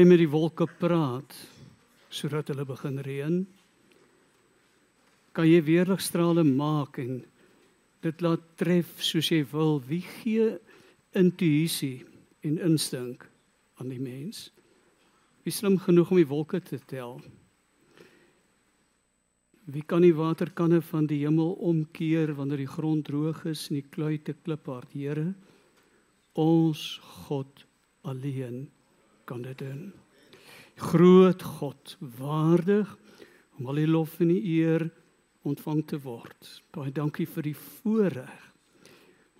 jy met die wolke praat sodat hulle begin reën? Kan jy weerligstrale maak en dit laat tref soos jy wil? Wie gee intuïsie en instink aan die mens? Wie slim genoeg om die wolke te tel? Wie kan die waterkanne van die hemel omkeer wanneer die grond droog is en die kluite kliphard? Here, ons God alleen kan dit doen. Groot God, waardig om al die lof en die eer ontvang te word. Baie dankie vir die voorreg.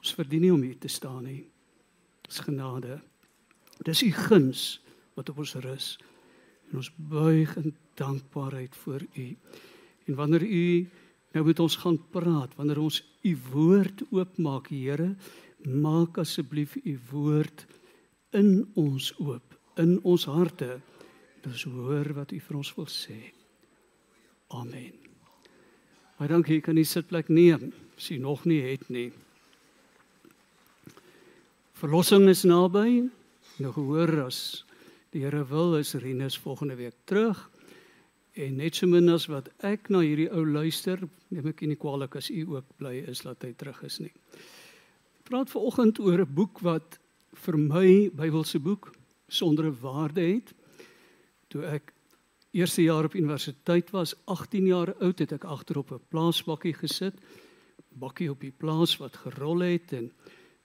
Ons verdien nie om hier te staan nie. Dis genade. Dis u guns wat op ons rus. En ons buig in dankbaarheid voor u. En wanneer u nou met ons gaan praat, wanneer ons u woord oopmaak, Here, maak asseblief u woord in ons oop, in ons harte. Dis hoor wat u vir ons wil sê. Amen. Baie dankie, kan u sitplek neem as u nog nie het nie. Verlossing is naby. Nou gehoor as die Here wil is Rinus volgende week terug. En net so min as wat ek na hierdie ou luister, neem ek nie kwaliek as u ook bly is dat hy terug is nie. Ek praat vanoggend oor 'n boek wat vir my Bybelse boek sonder 'n waarde het. Toe ek eerste jaar op universiteit was, 18 jaar oud, het ek agterop 'n plaasbakkie gesit, bakkie op die plaas wat gerol het en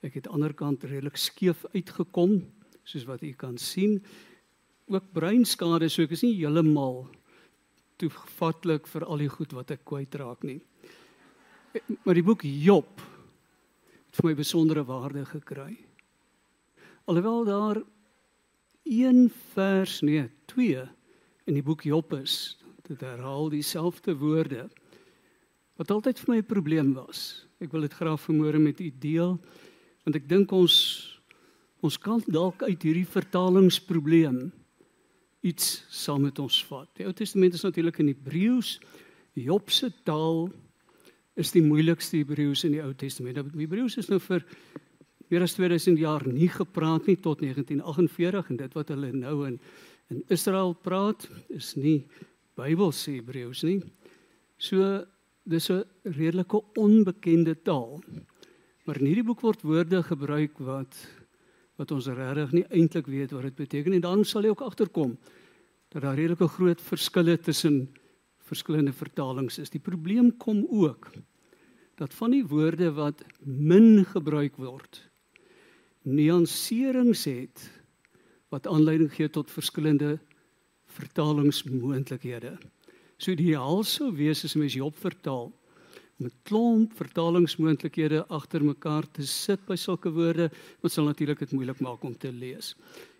ek het aan die ander kant redelik skeef uitgekom, soos wat u kan sien. Ook breinskade, so ek is nie heeltemal toevatlik vir al die goed wat ek kwytraak nie. Maar die boek Job het vir my besondere waarde gekry. Alhoewel daar een vers nee, twee in die boek Job is, dit herhaal dieselfde woorde wat altyd vir my 'n probleem was. Ek wil dit graag vanmôre met u deel want ek dink ons ons kan dalk uit hierdie vertalingsprobleem iets saam met ons vat. Die Ou Testament is natuurlik in Hebreëus. Job se taal is die moeilikste Hebreëus in die Ou Testament. Hebreëus is nou vir meer as 2000 jaar nie gepraat nie tot 1948 en dit wat hulle nou in in Israel praat is nie Bybelse Hebreëus nie. So dis 'n redelike onbekende taal. Maar in hierdie boek word woorde gebruik wat wat ons regtig nie eintlik weet wat dit beteken en dan sal jy ook agterkom dat daar redelike groot verskille tussen verskillende vertalings is. Die probleem kom ook dat van die woorde wat min gebruik word nuanserings het wat aanleiding gee tot verskillende vertalingsmoontlikhede. So ideaal sou wees as mens Job vertaal met klomp vertalingsmoontlikhede agter mekaar te sit by sulke woorde, wat sal natuurlik dit moeilik maak om te lees.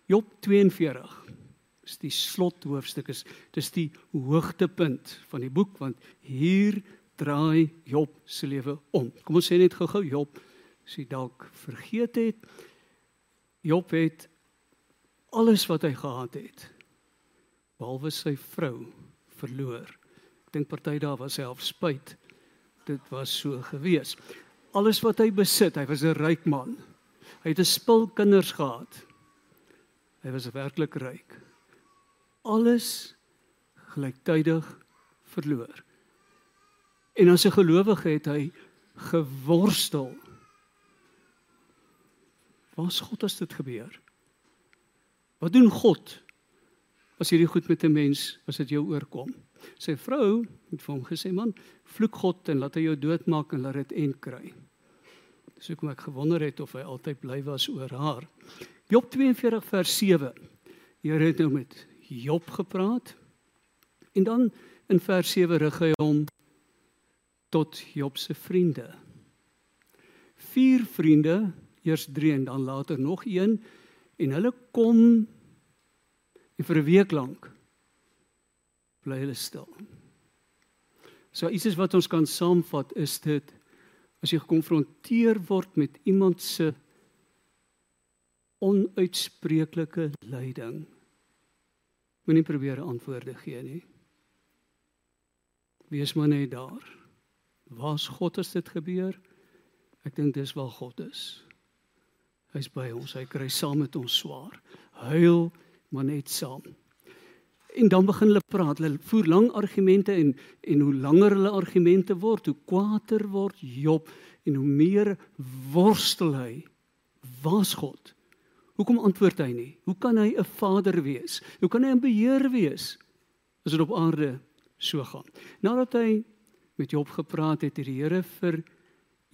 Job 42 is die slothoofstuk is dis die hoogtepunt van die boek want hier draai Job se lewe om. Kom ons sê net gou-gou Job, as jy dalk vergeet het, Job het alles wat hy gehad het behalwe sy vrou verloor. Ek dink party daar was self spyt. Dit was so gewees. Alles wat hy besit, hy was 'n ryk man. Hy het 'n spul kinders gehad. Hy was werklik ryk. Alles gelyktydig verloor. En as 'n gelowige het hy geworstel Waar's God as dit gebeur? Wat doen God as hierdie goed met 'n mens as dit jou oorkom? Sy vrou het vir hom gesê, "Man, vloek God en laat hy jou doodmaak en laat dit end kry." Dis hoekom ek gewonder het of hy altyd bly was oor haar. Job 42 vers 7. Here het nou met Job gepraat. En dan in vers 7 rig hy hom tot Job se vriende. Vier vriende eers 3 en dan later nog een en hulle kom en vir 'n week lank bly hulle stil. So iets is wat ons kan saamvat is dit as jy gekonfronteer word met iemand se onuitspreeklike lyding moenie probeer antwoorde gee nie. Wees maar net daar. Waar's God as dit gebeur? Ek dink dis waar God is. Hy's by ons. Hy kry saam met ons swaar. Huil maar net saam. En dan begin hulle praat. Hulle voer lang argumente en en hoe langer hulle argumente word, hoe kwaader word Job en hoe meer worstel hy. Waar's God? Hoekom antwoord hy nie? Hoe kan hy 'n vader wees? Hoe kan hy 'n beheer wees as dit op aarde so gaan? Nadat hy met Job gepraat het, het die Here vir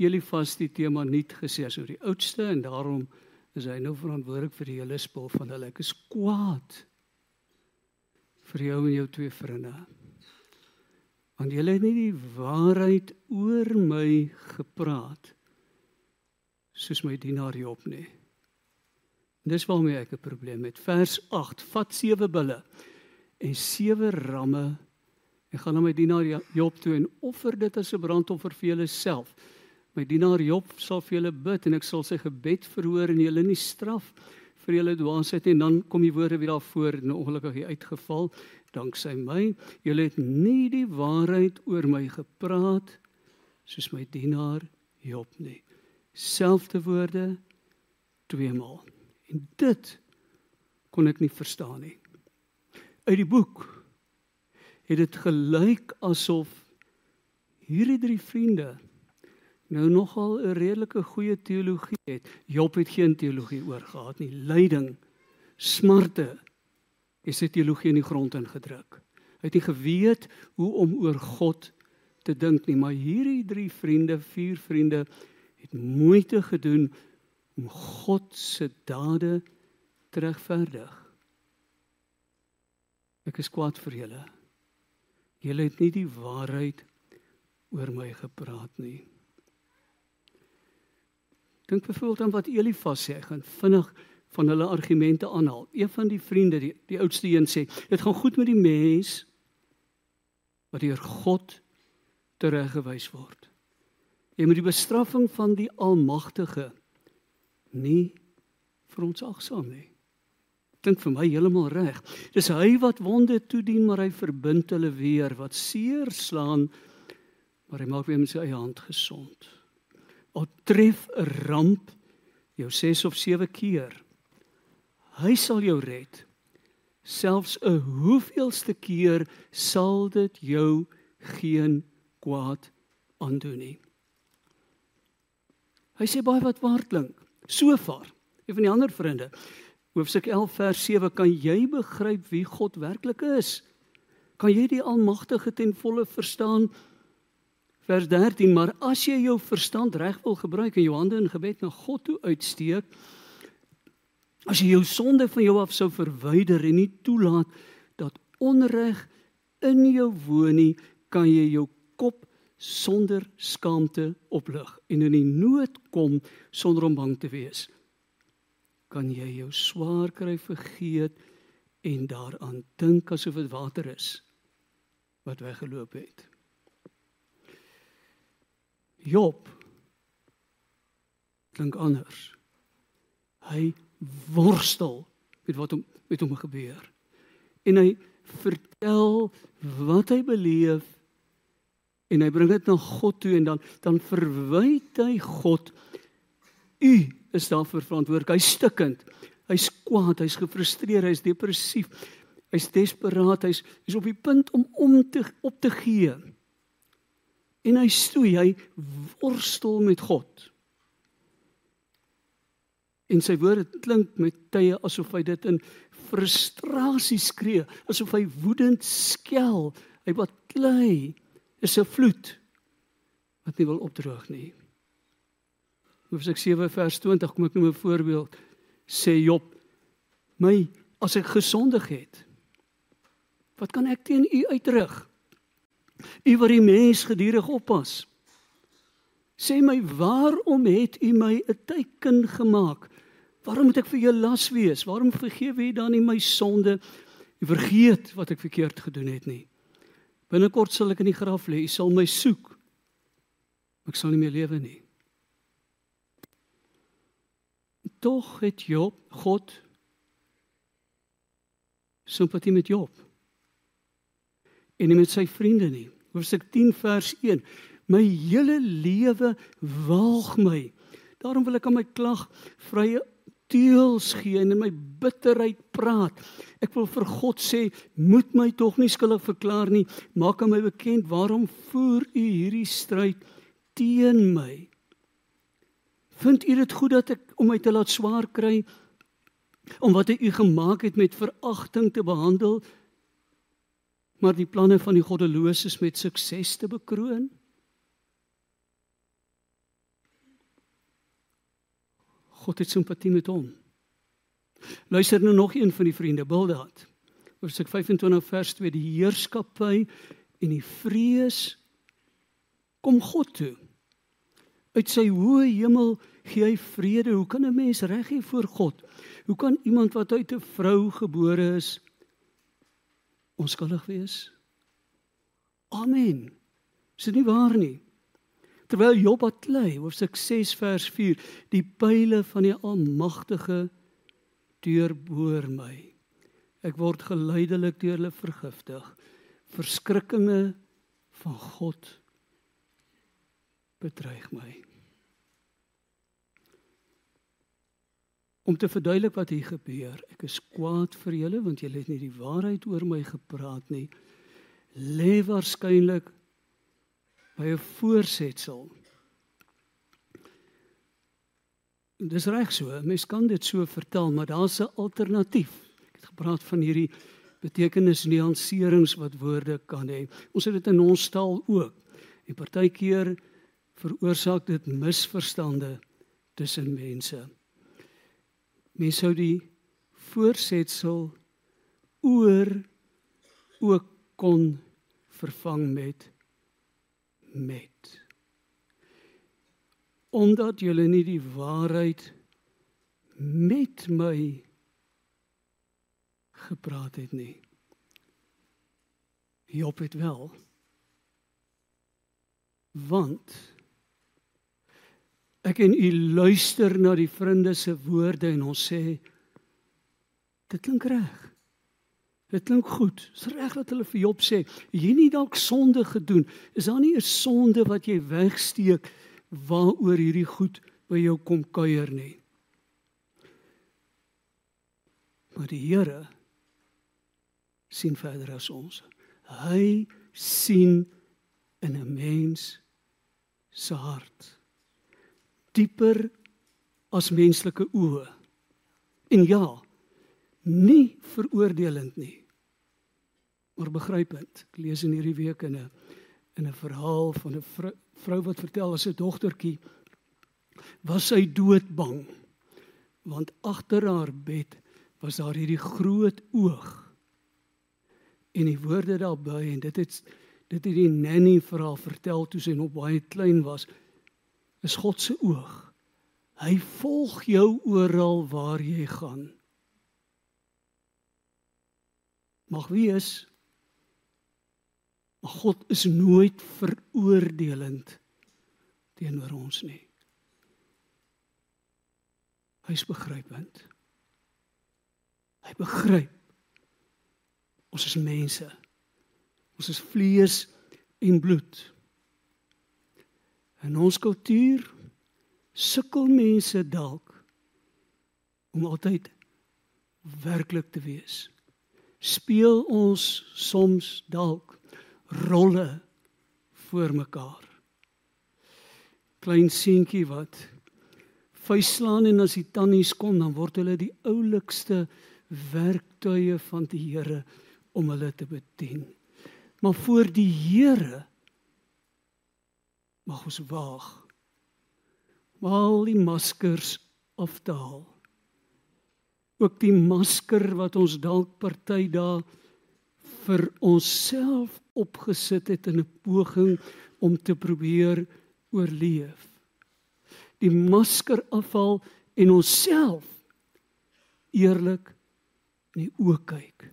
Elifas die tema nuut gesê as oor die oudste en daarom is hy nou verantwoordelik vir die hele spul van hulle. Ek is kwaad vir jou en jou twee vriende. Want julle het nie die waarheid oor my gepraat soos my dienaar Job nie. Dis waarmee ek 'n probleem het. Vers 8: Vat sewe bulle en sewe ramme en gaan na my dienaar Job toe en offer dit as 'n brandoffer vir julle self. My dienaar Job sal vir julle bid en ek sal sy gebed verhoor en julle nie straf vir julle dwaasheid en dan kom die woorde weer daarvoor en ongelukkig hier uitgeval danksy my. Julle het nie die waarheid oor my gepraat soos my dienaar Job nie. Selfde woorde twee maal en dit kon ek nie verstaan nie. Uit die boek het dit gelyk asof hierdie drie vriende nou nogal 'n redelike goeie teologie het. Job het geen teologie oor gehad nie. Lyding, smarte is sy teologie in die grond ingedruk. Hy het nie geweet hoe om oor God te dink nie, maar hierdie drie vriende, vier vriende het moeite gedoen om God se dade te regverdig. Ek is kwaad vir julle. Julle het nie die waarheid oor my gepraat nie. Dink byvoorbeeld aan wat Elifas sê, hy gaan vinnig van hulle argumente aanhaal. Een van die vriende, die, die oudste een sê, dit gaan goed met die mens wat deur God tereggewys word. Jy moet die bestraffing van die Almagtige nie verontagsaam nie. Dink vir my heeltemal reg. Dis hy wat wonde toedien, maar hy verbind hulle weer wat seer slaan, maar hy maak weer met sy eie hand gesond al tref 'n ramp jou 6 of 7 keer. Hy sal jou red. Selfs 'n hoeveelste keer sal dit jou geen kwaad aandoen nie. Hy sê baie wat waar klink. So ver een van die ander vriende hoofstuk 11 vers 7 kan jy begryp wie God werklik is? Kan jy die almagtige ten volle verstaan Vers 13: Maar as jy jou verstand reg wil gebruik en jou hande in gebed na God toe uitsteek, as jy jou sonde van jou af sou verwyder en nie toelaat dat onreg in jou woon nie, kan jy jou kop sonder skaamte oplig en in die nood kom sonder om bang te wees. Kan jy jou swaar kry vergeet en daaraan dink asof dit water is wat weggeloop het. Job klink anders. Hy worstel met wat hom met hom gebeur. En hy vertel wat hy beleef en hy bring dit na God toe en dan dan verwyd hy God u is daarvoor verantwoordelik. Hy's stikkend. Hy's kwaad, hy's gefrustreerd, hy's depressief. Hy's desperaat, hy's hy's op die punt om om te op te gee. En hy stoei, hy worstel met God. En sy woorde klink met tye asof hy dit in frustrasie skree, asof hy woedend skel. Hy wat klei is 'n vloed wat nie wil opdroog nie. Hoofstuk 7 vers 20 kom ek noem 'n voorbeeld. Sê Job: "My as ek gesondig het, wat kan ek teen u uitrig?" U wat die mens gedurig oppas. Sê my, waarom het u my 'n teken gemaak? Waarom moet ek vir jou las wees? Waarom vergewe jy dan nie my sonde? Jy vergeet wat ek verkeerd gedoen het nie. Binnekort sal ek in die graf lê. Jy sal my soek. Ek sal nie meer lewe nie. Tog het Job God simpatie met Job en nie met sy vriende nie. Hoofstuk 10 vers 1. My hele lewe walg my. Daarom wil ek aan my klag vrye teels gee en in my bitterheid praat. Ek wil vir God sê, moet my tog nie skuldig verklaar nie. Maak aan my bekend waarom voer u hierdie stryd teen my? Vind u dit goed dat ek om my te laat swaar kry om wat u gemaak het met veragting te behandel? Maar die planne van die goddeloses met sukses te bekroon? God het simpatie met hom. Luister nou nog een van die vriende Bildad. Hoofstuk 25 vers 2 die heerskappy en die vrees kom God toe. Uit sy hoë hemel gee hy vrede. Hoe kan 'n mens reg hê voor God? Hoe kan iemand wat uit 'n vrou gebore is onskuldig wees? Amen. Is dit nie waar nie? Terwyl Job atlei, hoofstuk 6 vers 4, die pile van die Almagtige deurboor my. Ek word geleidelik deur hulle vergiftig. Verskrikkinge van God bedreig my. Om te verduidelik wat hier gebeur. Ek is kwaad vir julle want julle het nie die waarheid oor my gepraat nie. Lê waarskynlik by 'n voorsetsel. Dis reg so, mens kan dit so vertel, maar daar's 'n alternatief. Ek het gepraat van hierdie betekenisnuanserings wat woorde kan hê. Ons het dit in ons taal ook. En partykeer veroorsaak dit misverstande tussen mense mens sou die voorsetsel oor ook kon vervang met met. Omdat jy nie die waarheid met my gepraat het nie. Job het wel. Want Ek en u luister na die vriende se woorde en ons sê dit klink reg. Dit klink goed. Dis reg wat hulle vir Job sê. Jy nie dalk sonde gedoen. Is daar nie 'n sonde wat jy wegsteek waaroor hierdie goed by jou kom kuier nie? Maar die Here sien verder as ons. Hy sien in 'n mens se hart dieper as menslike oë. En ja, nie veroordelend nie. Maar begrypend. Ek lees in hierdie week in 'n in 'n verhaal van 'n vrou, vrou wat vertel as 'n dogtertjie was sy doodbang want agter haar bed was daar hierdie groot oog en die woorde daarby en dit het dit het die nanny vir haar vertel toe sy nog baie klein was is God se oog. Hy volg jou oral waar jy gaan. Mag wees maar God is nooit veroordelend teenoor ons nie. Hy's begrypend. Hy begryp. Ons is mense. Ons is vlees en bloed. In ons kultuur sukkel mense dalk om altyd werklik te wees. Speel ons soms dalk rolle voor mekaar. Klein seentjie wat vuislaan en as die tannies kom dan word hulle die oulikste werktuie van die Here om hulle te bedien. Maar voor die Here mag ons waag. Maal die maskers afdaal. Ook die masker wat ons dalk party daar vir onsself opgesit het in 'n poging om te probeer oorleef. Die masker afval en onsself eerlik in die oë kyk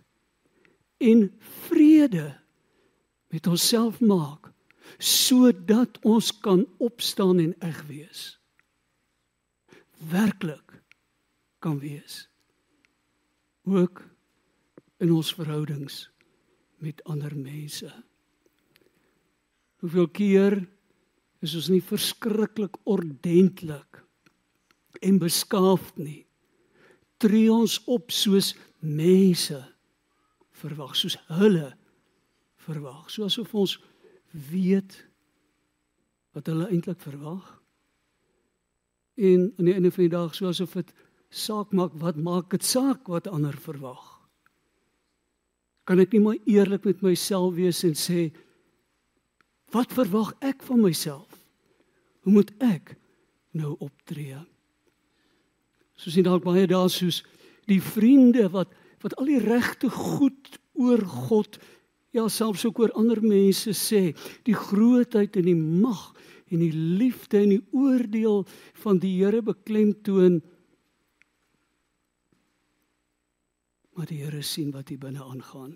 en vrede met onsself maak sodat ons kan opstaan en eg wees. Werklik kan wees. Ook in ons verhoudings met ander mense. Hoeveel keer is ons nie verskriklik ordentlik en beskaafd nie. tree ons op soos mense verwag, soos hulle verwag, soos of ons weet wat hulle eintlik verwag. En aan die einde van die dag soos of dit saak maak wat maak dit saak wat ander verwag. Kan ek nie maar eerlik met myself wees en sê wat verwag ek van myself? Hoe moet ek nou optree? Soos jy dalk baie daar soos die vriende wat wat al die regte goed oor God ja selfs ook oor ander mense sê, die grootheid en die mag en die liefde en die oordeel van die Here beklemtoon. Maar die Here sien wat hier binne aangaan.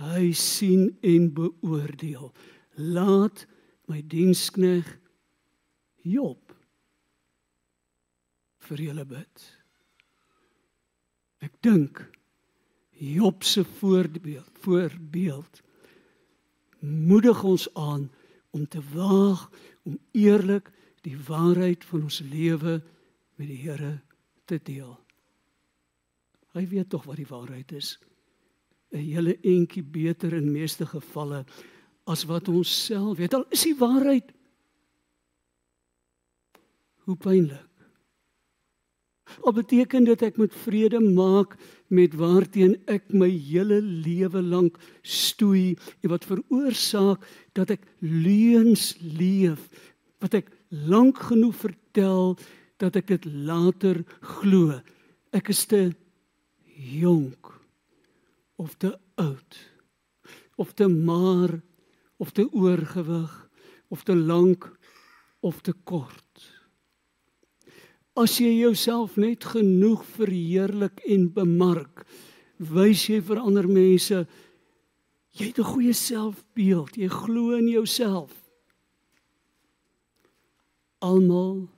Hy sien en beoordeel. Laat my dienskneg Job vir julle bid. Ek dink Job se voorbeeld voorbeeld moedig ons aan om te waag om eerlik die waarheid van ons lewe met die Here te deel. Hy weet tog wat die waarheid is. 'n hele entjie beter in meeste gevalle as wat ons self weet. Al is die waarheid hoe pynlik. Al beteken dit ek moet vrede maak met waarteen ek my hele lewe lank stoei en wat veroorsaak dat ek leuns leef wat ek lank genoeg vertel dat ek dit later glo. Ek is te jonk of te oud of te maar of te oorgewig of te lank of te kort. As jy jouself net genoeg verheerlik en bemark, wys jy vir ander mense jy het 'n goeie selfbeeld, jy glo in jouself. Almal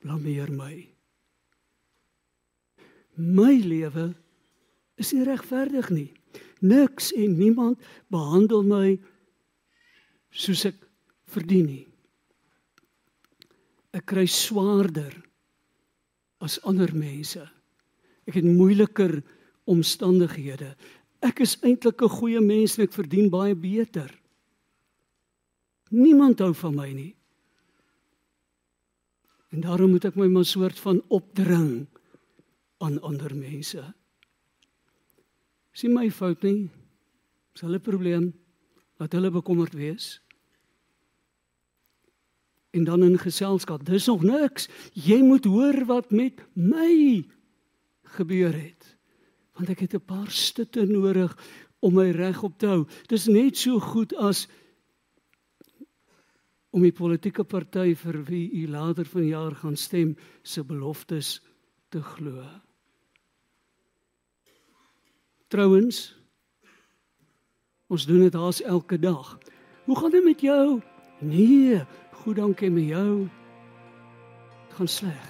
blameer my. My lewe is nie regverdig nie. Niks en niemand behandel my soos ek verdien nie. Ek kry swaarder as ander mense. Ek het moeiliker omstandighede. Ek is eintlik 'n goeie mens en ek verdien baie beter. Niemand hou van my nie. En daarom moet ek my maar soort van opdring aan ander mense. Sien my fout nie. Dis hulle probleem. Laat hulle bekommerd wees. En dan in geselskap, dis nog niks. Jy moet hoor wat met my gebeur het. Want ek het 'n paar stutte nodig om my reg op te hou. Dis net so goed as om die politieke party vir wie u later vanjaar gaan stem se beloftes te glo. Trouwens ons doen dit haas elke dag. Hoe gaan dit met jou? Nee, goed dankie met jou. Dit gaan sleg.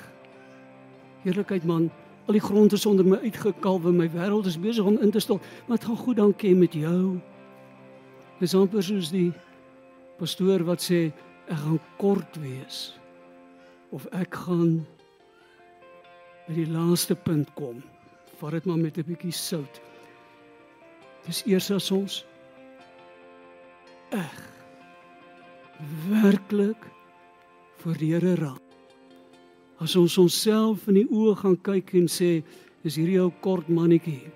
Eerlikheid man, al die grond is onder my uitgekalwe, my wêreld is besig om in te stort, maar dit gaan goed dankie met jou. Dis amper soos die pastoor wat sê ek gaan kort wees of ek gaan by die laaste punt kom. Vat dit maar met 'n bietjie sout. Dis eers as ons eg werklik voor die Here raak. As ons onsself in die oë gaan kyk en sê, is hierdie ou kort mannetjie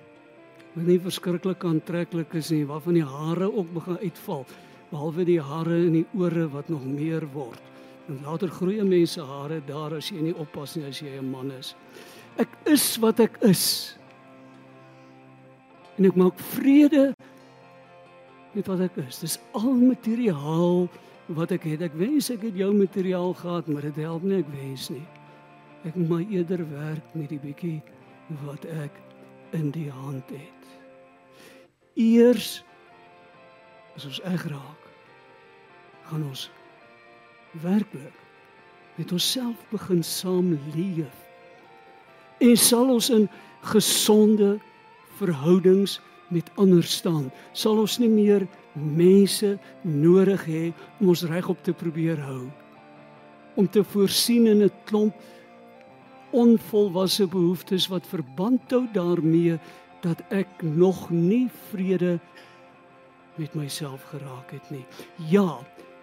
wat nie verskriklik aantreklik is nie, waarvan die hare ook begin uitval, behalwe die hare in die ore wat nog meer word. En later groei mense hare daar as jy nie oppas nie as jy 'n man is. Ek is wat ek is en ek maak vrede met wat ek is. Dis al materiaal wat ek het. Ek wens ek het jou materiaal gehad, maar dit help nie ek wens nie. Ek moet maar eerder werk met die bietjie wat ek in die hand het. Eers as ons reg raak, gaan ons werklik met onsself begin saam leef. En sal ons in gesonde verhoudings met ander staan, sal ons nie meer mense nodig hê om ons reg op te probeer hou om te voorsien in 'n klomp onvolwasse behoeftes wat verband hou daarmee dat ek nog nie vrede met myself geraak het nie. Ja,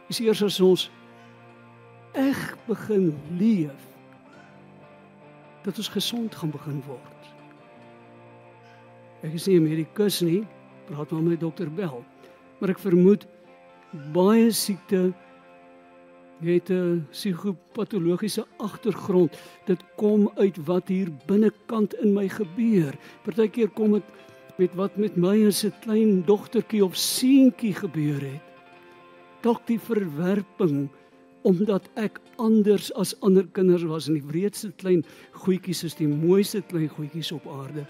is eers as ons eg begin leef dat ons gesond gaan begin word. Ek is nie 'n medikus nie, praat maar met dokter Bell, maar ek vermoed baie siekte het 'n psigopatologiese agtergrond. Dit kom uit wat hier binnekant in my gebeur. Partykeer kom dit met wat met my as 'n klein dogtertjie of seentjie gebeur het. Dalk die verwerping omdat ek anders as ander kinders was en die wreedste klein goetjies is die mooiste klein goetjies op aarde.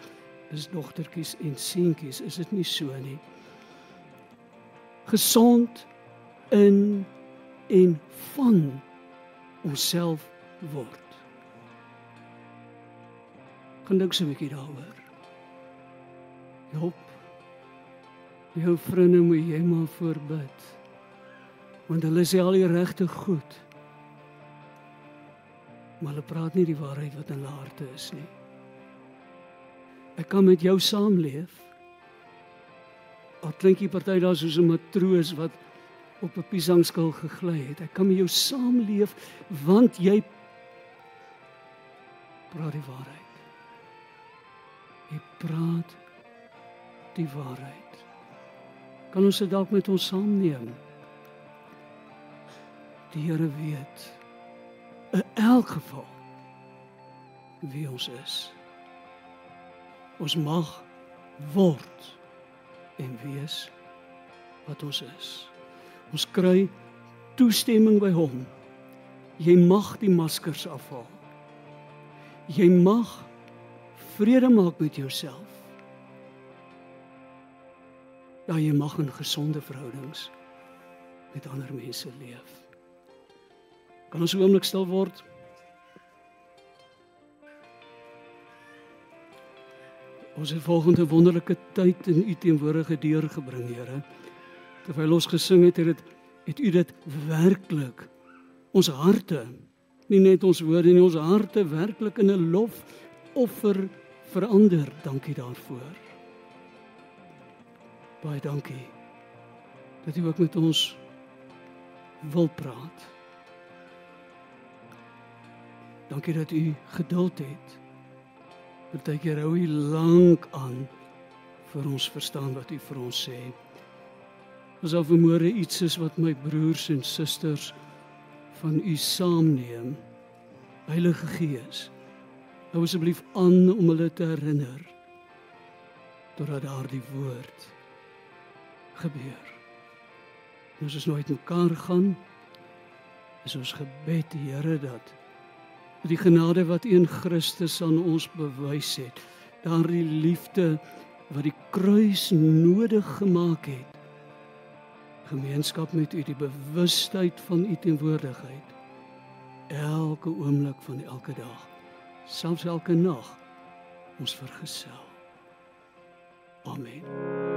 Dis dogtertjies en seentjies, is dit nie so nie? Gesond in en van onsself word. Gaan dink so 'n bietjie daaroor. Job. Jou vriende moet jy maar voorbid. Want hulle sê al die regte goed. Maar hulle praat nie die waarheid wat in hulle harte is nie. Ek kan met jou saamleef. Al klink jy party daar soos 'n matroos wat op 'n piesangskil gegly het. Ek kan met jou saamleef want jy praat die waarheid. Jy praat die waarheid. Kan ons dit dalk met ons saamneem? Die Here weet in elk geval wie ons is. Ons mag word en wees wat ons is. Ons kry toestemming by hom. Jy mag die maskers afhaal. Jy mag vrede maak met jouself. Ja, jy mag in gesonde verhoudings met ander mense leef. Kan ons 'n oomblik stil word? Ons het volgende wonderlike tyd in u teenwoordigheid deurgebring, Here terwyl ons gesing het, het dit het u dit werklik ons harte, nie net ons woorde nie, ons harte werklik in 'n lof offer verander. Dankie daarvoor. Baie dankie dat u ook met ons wil praat. Dankie dat u geduld het. Partykeer hou u lank aan vir ons verstaan wat u vir ons sê asof vermoere iets is wat my broers en susters van u saamneem. Heilige Gees, hou asseblief aan om hulle te herinner totdat daardie woord gebeur. Ons is nooit mekaar gaan. Is ons gebed Here dat die genade wat in Christus aan ons bewys het, daardie liefde wat die kruis nodig gemaak het. Gemeenskap met u die bewustheid van u teenwoordigheid. Elke oomblik van elke dag. Selfs elke nag. Ons vergesel. Amen